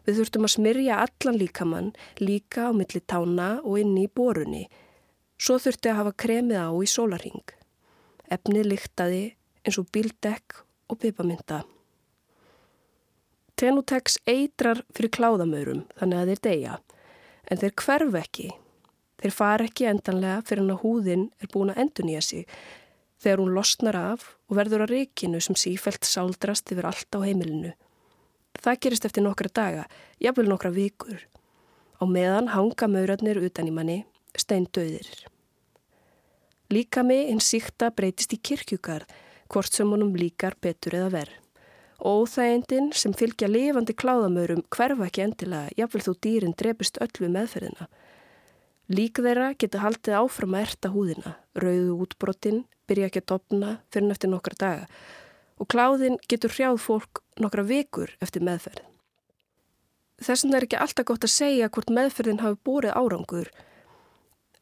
Við þurftum að smyrja allan líkamann líka á milli tána og inni í borunni. Svo þurfti að hafa kremið á í sólaring. Efnið lyktaði eins og bíldekk og pipamynda. Tenutex eitrar fyrir kláðamaurum þannig að þeir deyja, en þeir hverf ekki. Þeir far ekki endanlega fyrir að húðin er búin að endur nýja sig þegar hún losnar af og verður á reikinu sem sífælt sáldrast yfir allt á heimilinu. Það gerist eftir nokkra daga, jafnvel nokkra vikur. Á meðan hanga maurarnir utan í manni, stein döðir. Líka mig hins síkta breytist í kirkjugarð, hvort sem honum líkar betur eða verð. Óþægindin sem fylgja lifandi kláðamaurum hverfa ekki endilega, jafnvel þú dýrin drefist öll við meðferðina. Lík þeirra geta haldið áfram að erta húðina, rauðu útbrottin, byrja ekki að dopna fyrir neftir nokkra daga og kláðin getur hrjáð fólk nokkra vikur eftir meðferð. Þess vegna er ekki alltaf gott að segja hvort meðferðin hafi búrið árangur.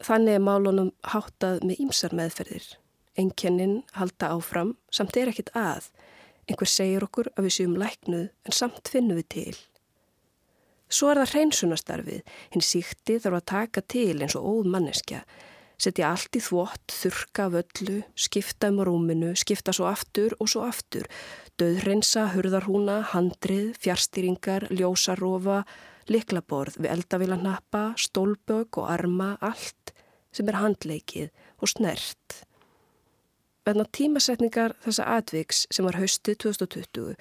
Þannig er málunum háttað með ýmsar meðferðir. Enkennin halda áfram samt er ekkit að. Einhver segir okkur að við séum læknuð en samt finnum við til. Svo er það hreinsunastarfið. Hinn síkti þarf að taka til eins og óð manneskja setja allt í þvott, þurka völlu, skipta um rúminu, skipta svo aftur og svo aftur, döðrensa, hurðarhúna, handrið, fjárstýringar, ljósarofa, liklaborð við eldavílanappa, stólbög og arma, allt sem er handleikið og snert. Venna tímasetningar þessa atviks sem var haustið 2020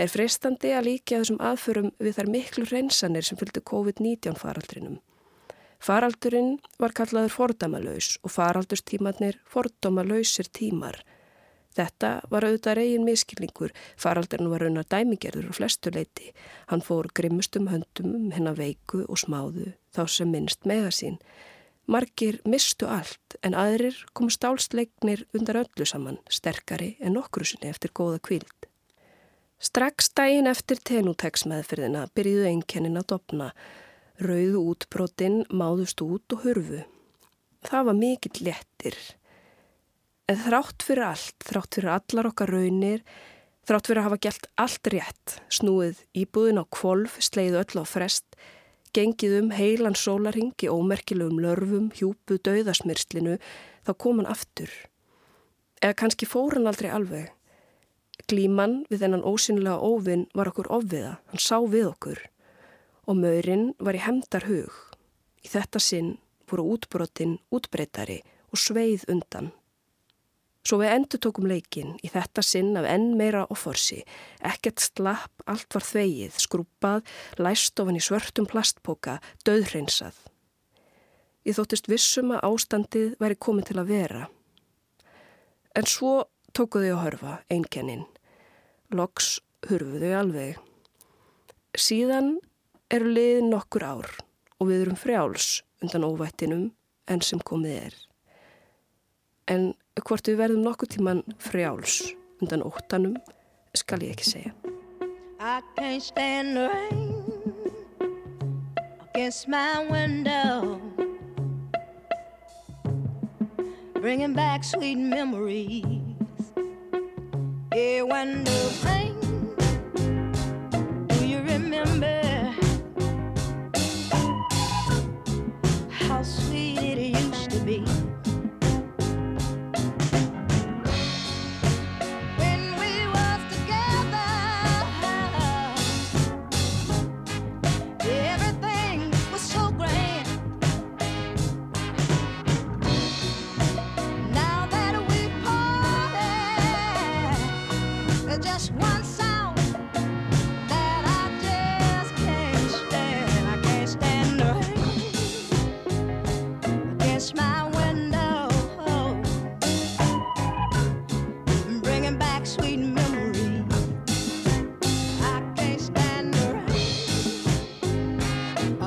er freistandi að líka þessum aðförum við þær miklu reynsanir sem fylgdi COVID-19 faraldrinum. Faraldurinn var kallaður fordamalaus og faraldurstímanir fordamalausir tímar. Þetta var auðvitað reygin miskilningur, faraldurinn var raunar dæmigerður og flestuleiti. Hann fór grimmustum höndum um hennar veiku og smáðu þá sem minnst mega sín. Margir mistu allt en aðrir kom stálsleiknir undar öllu saman, sterkari en nokkru sinni eftir góða kvild. Strax dægin eftir tenútex meðferðina byrjuðu einkennin að dopna Rauðu útbrotinn máðust út og hurfu. Það var mikill lettir. En þrátt fyrir allt, þrátt fyrir allar okkar raunir, þrátt fyrir að hafa gælt allt rétt, snúið íbúðin á kvolf, sleið öll á frest, gengið um heilan sólaring í ómerkilegum lörfum, hjúpu, dauðasmyrslinu, þá kom hann aftur. Eða kannski fór hann aldrei alveg. Glíman við þennan ósynilega óvinn var okkur ofviða, hann sá við okkur og maurinn var í hemdar hug. Í þetta sinn voru útbrotinn útbreytari og sveið undan. Svo við endur tókum leikin í þetta sinn af enn meira offorsi, ekkert slapp, allt var þvegið, skrúpað, læst ofan í svörtum plastpoka, döðhreinsað. Ég þóttist vissum að ástandið væri komið til að vera. En svo tókuðu að hörfa, einkennin. Loks hurfuðu alveg. Síðan eru liðin nokkur ár og við erum frjáls undan óvættinum enn sem komið er. En hvort við verðum nokkur tíman frjáls undan óttanum skal ég ekki segja. I can't stand the rain against my window Bringing back sweet memories Yeah, when the rain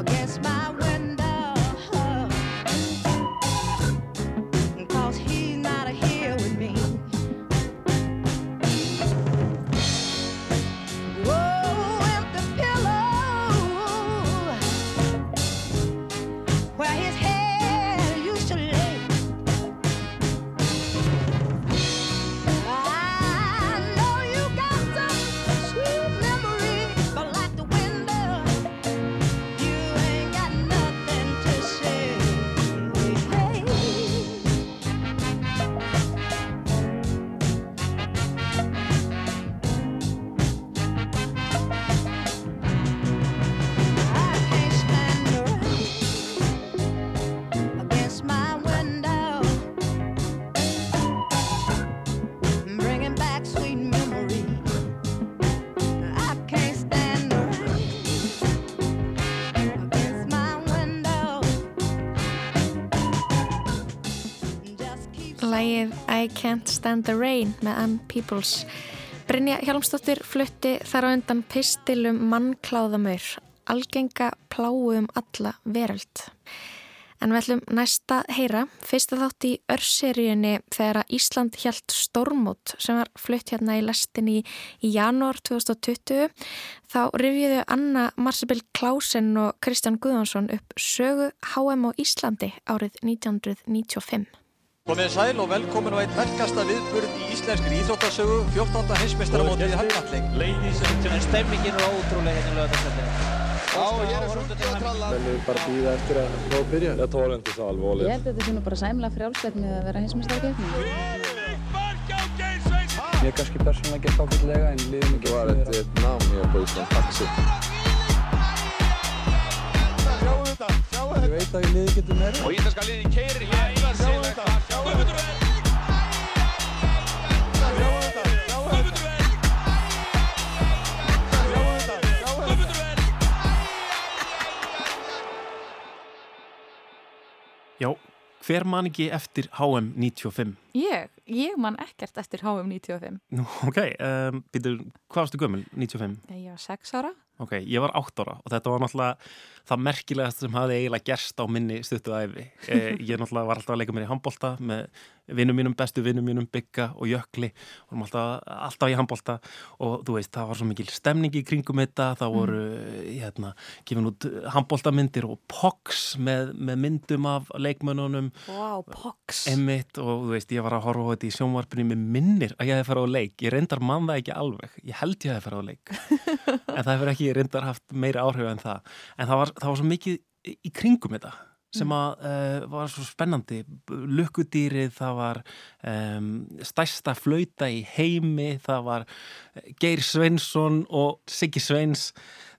guess my I Can't Stand the Rain með Ann Peoples. Brynja Hjalmstóttir flutti þar á undan pistilum mannkláðamör, algenga pláu um alla veröld. En við ætlum næsta heyra, fyrsta þátt í örseríunni þegar Ísland hjælt stormót sem var flutt hérna í lestinni í, í janúar 2020. Þá rifjuðu Anna Marsebill Klausen og Kristján Guðvansson upp sögu HM á Íslandi árið 1995. Komið sæl og velkomin á einn verkasta viðburð í íslenskri íþróttasögu 14. heimsmeistaramótið í and gentlemen, stemmingin er ótrúlega hérna lögðarsleikina. Já, ég er svolítið að tralla. Men við bara býða eftir að ná að byrja. Jag tar inte så allvarligt. Ég held að þetta sé nú bara sæmlega frjálslegt með að vera hinsmestarkeppni. Mér kannski persónulega gett ákveldlega en liðum ekki. Var ett, ett namn här på Ísland, Taxi. Sjáu þetta, sjáu þetta. Ég veit að ég liði getur meira. Og íslenska liði keirir hér þetta, sjáu þetta. Já, hver man ekki eftir HM 95? Ég, ég man ekkert eftir HM 95. Nú, ok, um, býtur, hvað varstu gömul 95? Ég var 6 ára. Ok, ég var 8 ára og þetta var náttúrulega það merkilegast sem hafi eiginlega gerst á minni stuttuðæfi. Eh, ég náttúrulega var alltaf að leika mér í handbólta með vinnum mínum, bestu vinnum mínum, Bygga og Jökli. Og alltaf, alltaf í handbólta og þú veist, það var svo mikil stemning í kringum þetta, það voru mm. hérna, gefin út handbóltamyndir og POX með, með myndum af leikmönunum Wow, POX. Emmitt og þú veist, ég var að horfa á þetta í sjónvarpinu með minnir að ég hef farið á leik, ég reyndar mann það ekki alveg. Ég held ég hef farið á leik. En það hefur ekki reyndar haft meira áhrif en það, en það var, það var svo mikið í kringum þetta sem mm. að uh, var svo spennandi. Lukkudýrið, það var um, stærsta flauta í heimi, það var eh, Geir Sveinsson og Siggi Sveins.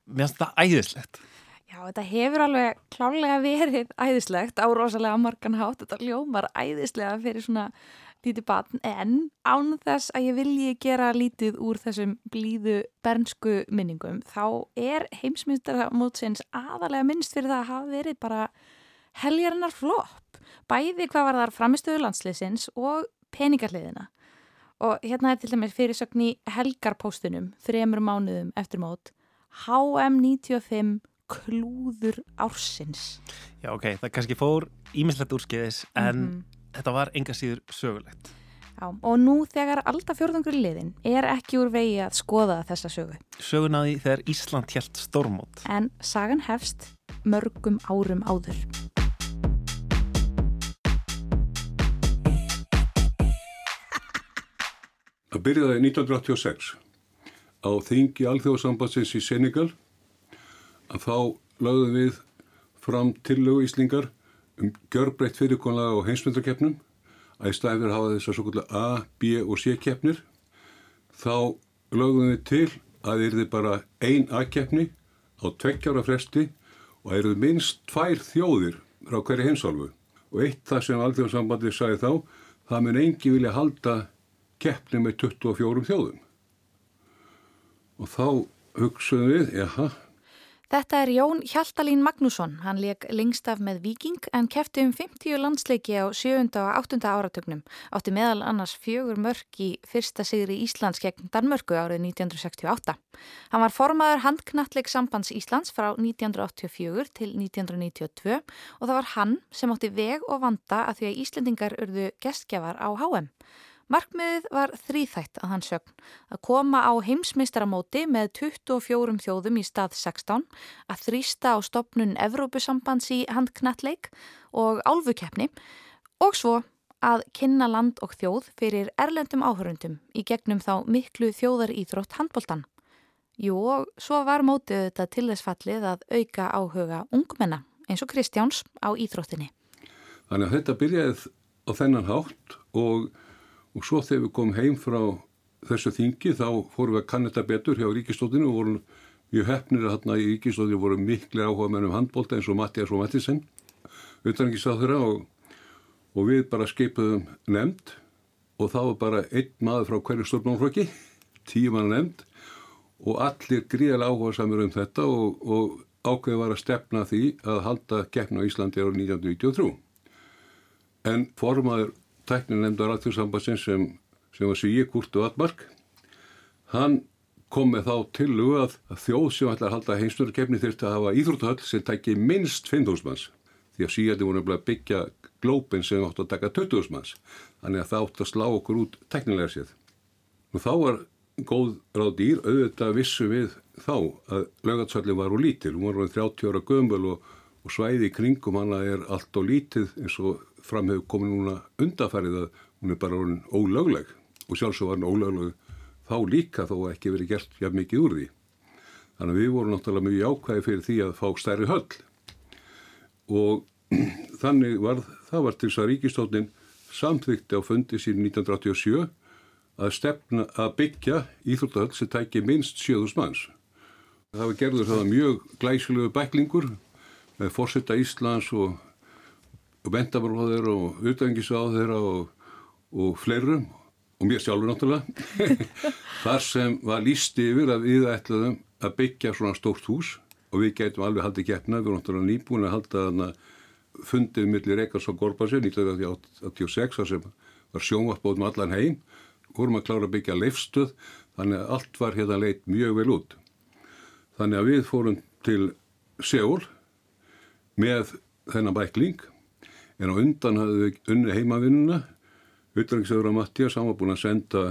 Mér finnst það æðislegt. Já, þetta hefur alveg klálega verið æðislegt á rosalega margan hátt, þetta ljómar æðislega fyrir svona lítið batn en án þess að ég vilji gera lítið úr þessum blíðu bernsku minningum þá er heimsmyndaramótsins aðalega minnst fyrir það að hafa verið bara heljarinnar flopp, bæði hvað var þar framistöðu landsliðsins og peningarliðina. Og hérna er til dæmis fyrirsögn í helgarpóstunum, þremur mánuðum eftir mót, HM95 klúður ársins. Já, ok, það kannski fór ímislegt úrskeiðis en mm -hmm. Þetta var enga síður sögulegt. Já, og nú þegar alltaf fjörðungur liðin er ekki úr vegi að skoða þessa sögu. Sögunaði þegar Ísland helt stormót. En sagan hefst mörgum árum áður. Það byrjaði 1986 á þingi alþjóðsambatsins í Senegal að þá lögðum við fram tillögu íslingar um gjörbreytt fyrirkonlega á heimsmyndarkeppnum að í staðin fyrir að hafa þess að svo kvölda A, B og C keppnir þá lögðum við til að það erði bara ein A-keppni á tveggjára fresti og það erði minnst tvær þjóðir frá hverju heimsálfu og eitt það sem alþjóðsambandið sagði þá það mun engi vilja halda keppni með 24 þjóðum. Og þá hugsaðum við, jaha. Þetta er Jón Hjaltalín Magnússon. Hann leik lengst af með Viking en kefti um 50 landsleiki á 7. og 8. áratögnum. Átti meðal annars fjögur mörg í fyrsta sigri Íslands gegn Danmörku árið 1968. Hann var formaður handknalleg sambands Íslands frá 1984 til 1992 og það var hann sem átti veg og vanda að því að Íslendingar urðu gestgjafar á HM. Markmiðið var þrýþætt að hans sögn að koma á heimsmeistaramóti með 24 þjóðum í stað 16, að þrýsta á stopnun Evrópusambands í handknalleg og álfukeppni og svo að kynna land og þjóð fyrir erlendum áhörundum í gegnum þá miklu þjóðar íþrótt handbóltan. Jú og svo var mótið þetta til þess fallið að auka áhuga ungmenna eins og Kristjáns á íþróttinni. Þannig að þetta byrjaði á þennan hátt og og svo þegar við komum heim frá þessu þingi þá fórum við að kanna þetta betur hjá ríkistóttinu og vorum mjög hefnir að hérna í ríkistóttinu voru miklu áhuga mennum handbólta eins og Mattias og Mattisen utanrikiðsáþurra og, og við bara skeipuðum nefnd. Og þá var bara einn maður frá hverju stjórnmálflokki tíu mann nefnd og allir gríðilega áhuga samir um þetta og, og ákveði var að stefna því að halda keppna á Íslandi ára 1993 en formaður tækninemndar alþjóðsambassins sem, sem var Svíi Kurtu Atmark hann kom með þá tillugu að, þjóð sem ætla að halda heimstöðarkefni þurfti að hafa íþróttahöll sem tæki minnst 5.000 manns. Því að Svíi voru að byggja glópin sem átt að taka 20.000 manns. Þannig að það átt að slá okkur út teknilega séð. Og þá var góð ráð dýr, auðvitað vissu við þá að lögatsvallin var úr lítil, hún var 30 ára gömbul og, og svæði í kringum hana er allt og lítið eins og framhefur komið núna undafarið að hún er bara orðin ólögleg og sjálfsög var hann ólögleg þá líka þó ekki verið gert jafn mikið úr því. Þannig að við vorum náttúrulega mjög ákvæði fyrir því að fá stærri höll og þannig var það var til þess að ríkistóttin samþvikti á fundi sín 1987 að stefna að byggja íþróttahöll sem tæki minst 7000 manns. Það var gerður það mjög glæsilegu bæklingur með fórsetta Íslands og, vendabaróðir og utvengisáðir og, og fleirum og mér sjálfur náttúrulega þar sem var lísti yfir að við ætlaðum að byggja svona stórt hús og við gætum alveg haldið getna, við vorum náttúrulega nýbúin að halda þarna fundið millir Ekars og Gorbási 1986 þar sem var sjónvarpbóðum allan heim. Vorum að klára að byggja leifstöð þannig að allt var hérna leitt mjög vel út. Þannig að við fórum til Seúl með þennan bækling en á undan hafði við unni heimavinnuna Utdrangsöður að Mattias hann var búin að senda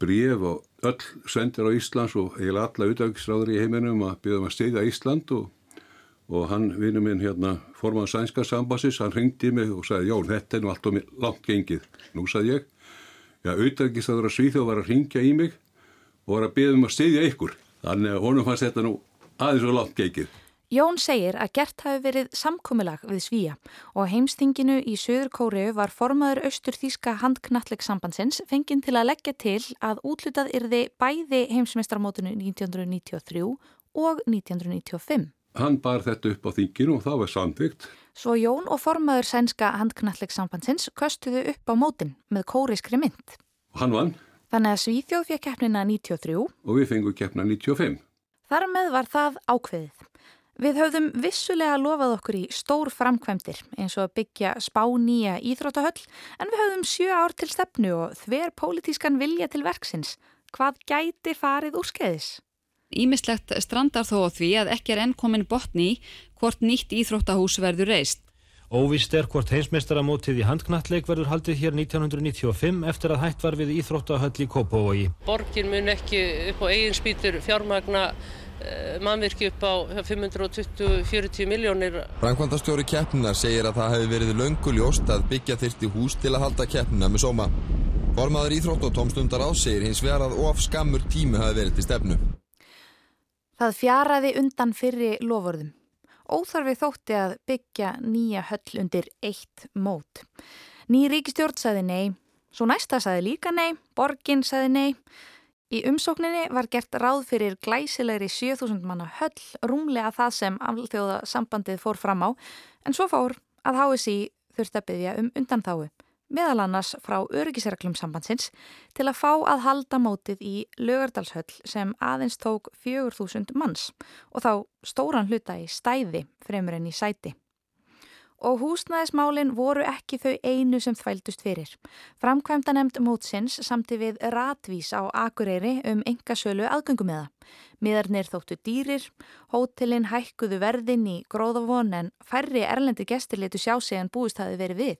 bref og öll sendir á Íslands og eiginlega alla utdragsráður í heiminum að byrja um að steyða Ísland og og hann, vinnu minn hérna, forman sænska sambasis, hann ringdi mig og sagði, Jón, þetta er nú allt og langt gengið. Nú sagði ég, já, auðvitaðgist að svíþjóð var að ringja í mig og var að byggja um að styðja ykkur. Þannig að honum fannst þetta nú aðeins og langt gengið. Jón segir að gert hafi verið samkomilag við Svíja og heimstinginu í Suður Kóriu var formaður austur-þíska handknallegsambandsins fenginn til að leggja til að útlutað yrði bæði heimsmeistarmótinu 1993 og 1995. Hann bar þetta upp á þinginu og það var samþygt. Svo Jón og formaður sænska handknallegsambandsins köstuðu upp á mótin með kóriskri mynd. Hann vann. Þannig að Svíþjóð fekk keppnina 93 og við fengum keppna 95. Þar með var það ákveðið. Við höfðum vissulega lofað okkur í stór framkvæmdir eins og að byggja spá nýja íþróttahöll en við höfðum sjö ár til stefnu og þver pólitískan vilja til verksins. Hvað gæti farið úr skeiðis? Ímislegt strandar þó á því að ekki er enn komin botni hvort nýtt íþróttahús verður reist. Óvist er hvort heimsmeistaramótið í handknalleg verður haldið hér 1995 eftir að hætt var við íþróttahöll í Kópavogi. Borgin mun ekki upp á eigin spýtur fjármagna eh, mannvirki upp á 520-40 miljónir. Frankvandastjóri keppnina segir að það hefði verið lönguljóst að byggja þyrti hús til að halda keppnina með sóma. Formaður íþrótt og tómstundar á segir hins vegar að of skammur tími hafi verið til stefnu. Það fjaraði undan fyrri lofurðum. Óþarfi þótti að byggja nýja höll undir eitt mót. Ný ríkistjórn saði nei, svo næsta saði líka nei, borgin saði nei. Í umsókninni var gert ráð fyrir glæsilegri 7000 manna höll, rúmlega það sem aflþjóða sambandið fór fram á, en svo fór að HSI þurfti að byggja um undanþáu meðal annars frá öryggisreglum sambandsins til að fá að halda mótið í lögardalshöll sem aðeins tók 4000 manns og þá stóran hluta í stæði fremur en í sæti. Og húsnæðismálinn voru ekki þau einu sem þvældust fyrir. Framkvæmda nefnd mótsins samti við ratvís á Akureyri um engasölu aðgöngum með það. Miðarnir þóttu dýrir, hótelin hækkuðu verðin í gróðavon en færri erlendi gestir letu sjá sig en búist hafi verið við.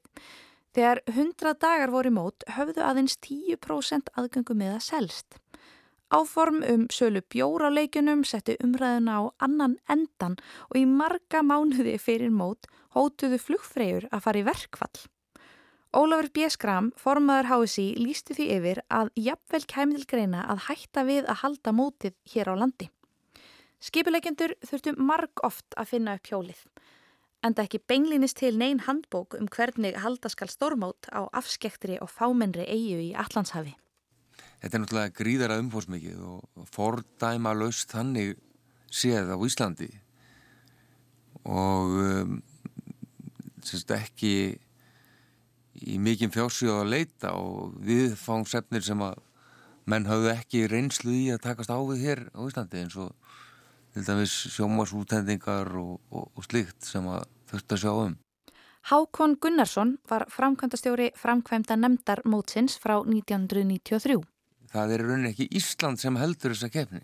Þegar 100 dagar voru mót höfðu aðeins 10% aðgöngu með að selst. Áform um sölu bjóra á leikunum setti umræðuna á annan endan og í marga mánuði fyrir mót hótuðu flugfreyjur að fara í verkfall. Ólafur B. Skram, formaður HSI, lísti því yfir að jafnvel kæmið til greina að hætta við að halda mótið hér á landi. Skipileikjendur þurftu marg oft að finna upp hjólið enda ekki beinlýnist til neyn handbók um hvernig haldaskal stórmót á afskektri og fámennri eigu í Allandshafi. Þetta er náttúrulega gríðara umfórsmikið og fordæma laust þannig séð á Íslandi og um, sérst ekki í mikinn fjársíð að leita og viðfangsefnir sem að menn hafðu ekki reynslu í að takast á við hér á Íslandi eins og til dæmis sjómasútendingar og, og, og slikt sem að þurft að sjá um. Hákon Gunnarsson var framkvæmdastjóri framkvæmda nefndar mótsins frá 1993. Það er rauninni ekki Ísland sem heldur þessa keppni.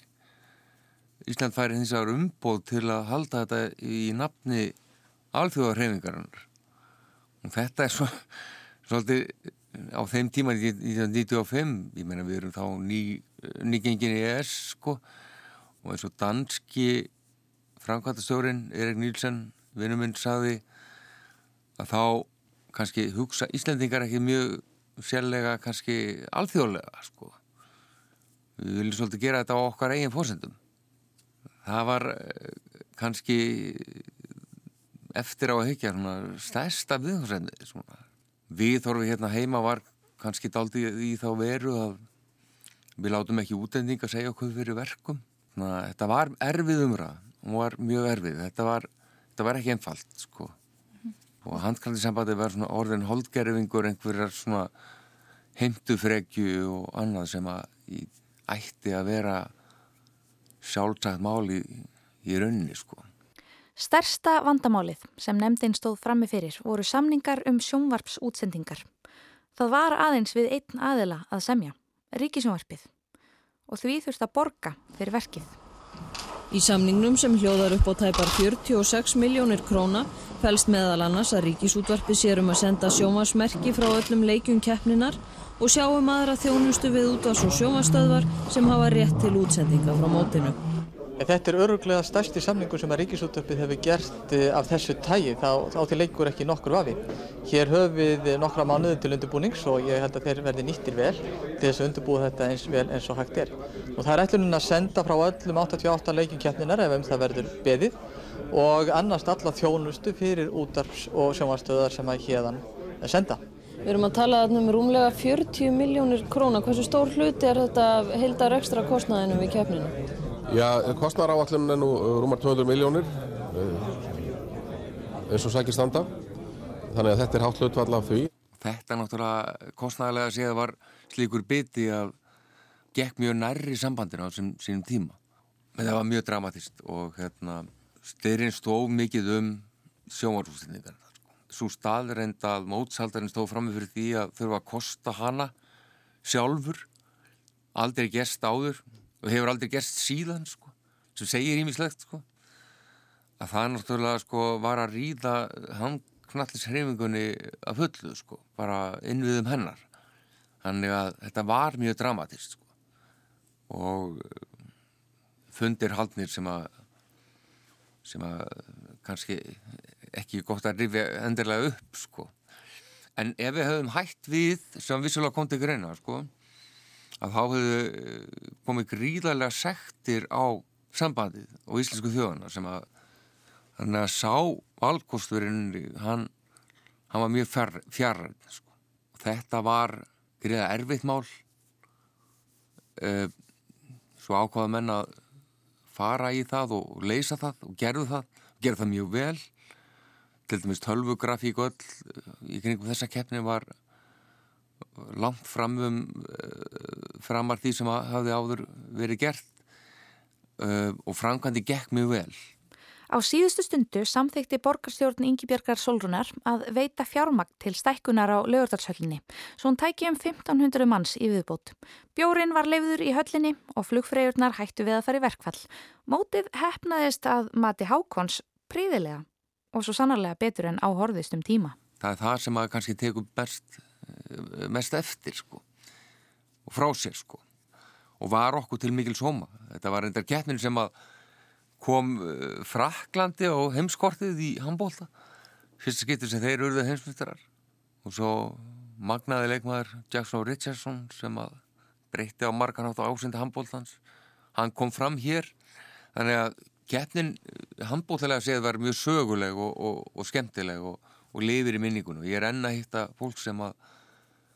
Ísland færi hins vegar umbóð til að halda þetta í nafni alþjóðarhefingarinnar. Og þetta er svo, svolítið á þeim tíma 1995, ég meina við erum þá ný, nýgengin í ES sko og eins og danski framkvæmtastjórin Erik Nílsen, vinnuminn, saði að þá kannski hugsa Íslandingar ekki mjög sérlega kannski alþjóðlega sko. Við viljum svolítið gera þetta á okkar eigin fórsendum. Það var eh, kannski eftir á að hyggja stærsta viðhórsendið svona við þorfum hérna heima var kannski daldi í þá veru að við látum ekki útending að segja okkur fyrir verkum. Að þetta var erfið umræð, hún var mjög erfið, þetta var, þetta var ekki einfalt sko. Mm. Og handkvæmdisambandi var orðin holdgerfingur, einhverjar svona heimtufregju og annað sem að ætti að vera sjálfsagt máli í, í raunni sko. Stærsta vandamálið sem nefndin stóð frammi fyrir voru samningar um sjónvarpsútsendingar. Það var aðeins við einn aðila að semja, ríkisjónvarpið, og því þurft að borga fyrir verkið. Í samningnum sem hljóðar upp á tæpar 46 miljónir króna fælst meðal annars að ríkisútvarpið sér um að senda sjónvarsmerki frá öllum leikjum keppninar og sjáum aðra þjónustu við útvarsl og sjónvarstöðvar sem hafa rétt til útsendinga frá mótinu. Þetta er öruglega stærsti samningur sem að Ríkisúttöpið hefur gert af þessu tægi, þá, til leikur ekki nokkur vafi. Hér höfum við nokkra mánuði til undirbúnings og ég held að þeir verði nýttir vel til þess að undirbúa þetta eins vel eins og hægt er. Og það er ætlunin að senda frá öllum 88 leikjumkeppninar ef um það verður beðið og annast alla þjónustu fyrir útarps og sjónvarstöðar sem að hérðan senda. Við erum að tala um rúmlega 40 miljónir króna. Hversu stór hluti er þetta heildar ekstra kostnaðinu við keppninu? Já, kostnæraáallin er nú rúmar 200 miljónir eins og sækir standa. Þannig að þetta er hátt hlutfall af því. Þetta náttúrulega kostnæðilega séð var slíkur biti að gekk mjög nærri sambandinu á sín, sínum tíma. En það var mjög dramatist og hérna styrinn stóð mikið um sjómarústinningar svo staðreind að mótsaldarinn stóð fram með fyrir því að þurfa að kosta hana sjálfur aldrei gest áður og hefur aldrei gerst síðan sko, sem segir ímislegt sko, að það náttúrulega sko, var að ríða handknallishreyfingunni af fullu sko, bara innviðum hennar. Þannig að þetta var mjög dramatist sko. og fundir haldnir sem að sem að kannski ekki gott að rifja endilega upp sko. En ef við höfum hægt við sem vissulega kom til greina sko að þá hefðu komið gríðarlega sektir á sambandið og íslensku þjóðana sem að þannig að sá valkosturinn hann, hann var mjög fjarræð sko. þetta var gríða erfitt mál e, svo ákvaða menn að fara í það og leysa það og gerðu það, gerðu það mjög vel til dæmis tölvugrafík öll í kringum þessa keppni var langt fram um framar því sem hafði áður verið gert uh, og framkvæmdi gekk mjög vel. Á síðustu stundu samþykti borgarstjórn Yngibjörgar Solrunar að veita fjármagn til stækkunar á lögurdarshöllinni, svo hún tæki um 1500 manns í viðbót. Bjórin var leifður í höllinni og flugfreyjurnar hættu við að fara í verkfall. Mótið hefnaðist að mati Hákons príðilega og svo sannarlega betur en áhorðist um tíma. Það er það sem að kannski teku best, mest eftir sko. Og frá sér sko. Og var okkur til mikil sóma. Þetta var reyndar keppnin sem að kom uh, Fraklandi á heimskortið í handbólta fyrsta skiptir sem þeir eruðu heimsmyndarar og svo magnaði leikmaður Jackson Richardson sem að breytti á margarnátt á ásindi handbóltans hann kom fram hér. Þannig að keppnin handbóltalega séð var mjög söguleg og, og, og skemmtileg og, og lifir í minningunum. Ég er enna að hitta fólk sem að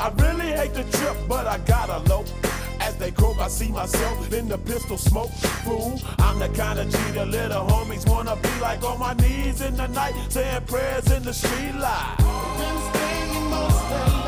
I really hate the trip, but I gotta low. As they croak, I see myself in the pistol smoke. Fool, I'm the kind of the little homies wanna be like on my knees in the night, saying prayers in the street light. Been standing most of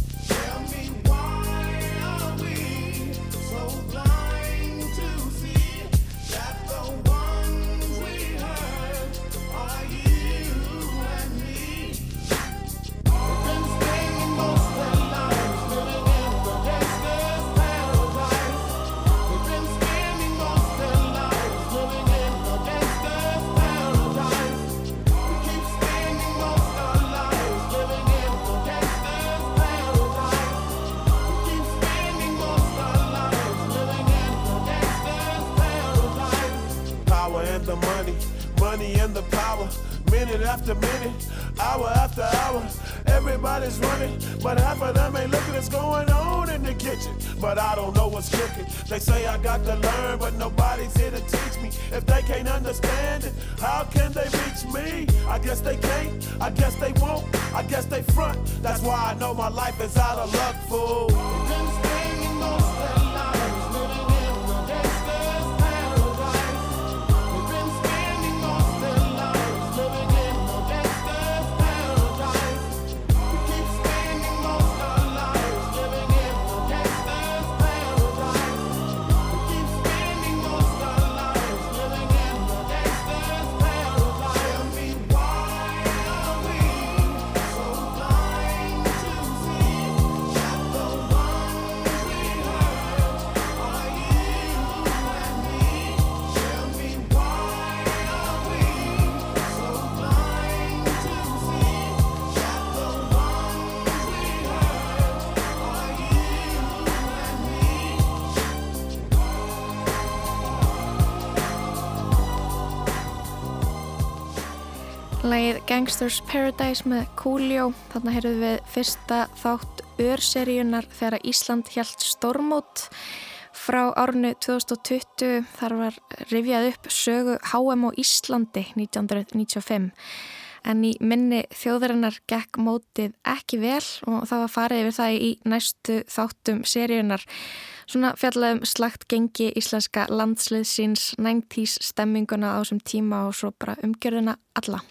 Got to learn, but nobody's here to teach me. If they can't understand it, how can they reach me? I guess they can't, I guess they won't, I guess they front. That's why I know my life is out of luck, fool. Gangsters Paradise með Coolio. Þannig heyrðum við fyrsta þátt örseríunar þegar Ísland hjælt stormót frá árnu 2020. Þar var rifjað upp sögu HM og Íslandi 1995. En í minni þjóðarinnar gekk mótið ekki vel og það var farið yfir það í næstu þáttum seríunar. Svona fjallaðum slagt gengi íslenska landsliðsins 90's stemminguna á þessum tíma og svo bara umgjörðuna alla.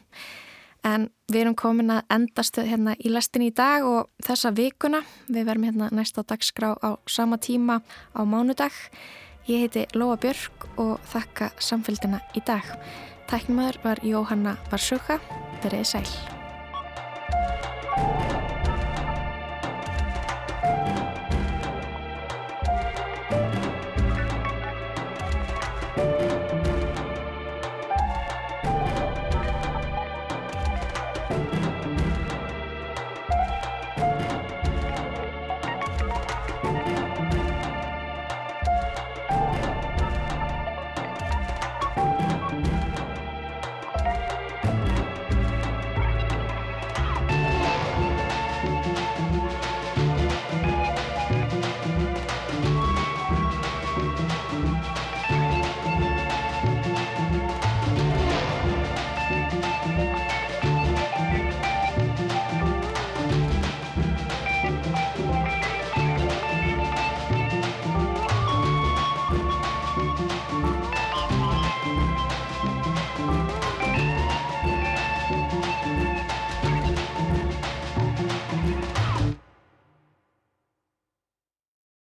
En við erum komin að endastu hérna í lestin í dag og þessa vikuna. Við verum hérna næsta dagskrá á sama tíma á mánudag. Ég heiti Lóa Björk og þakka samfélgina í dag. Tæknumöður var Jóhanna Varsjóka. Verðið sæl.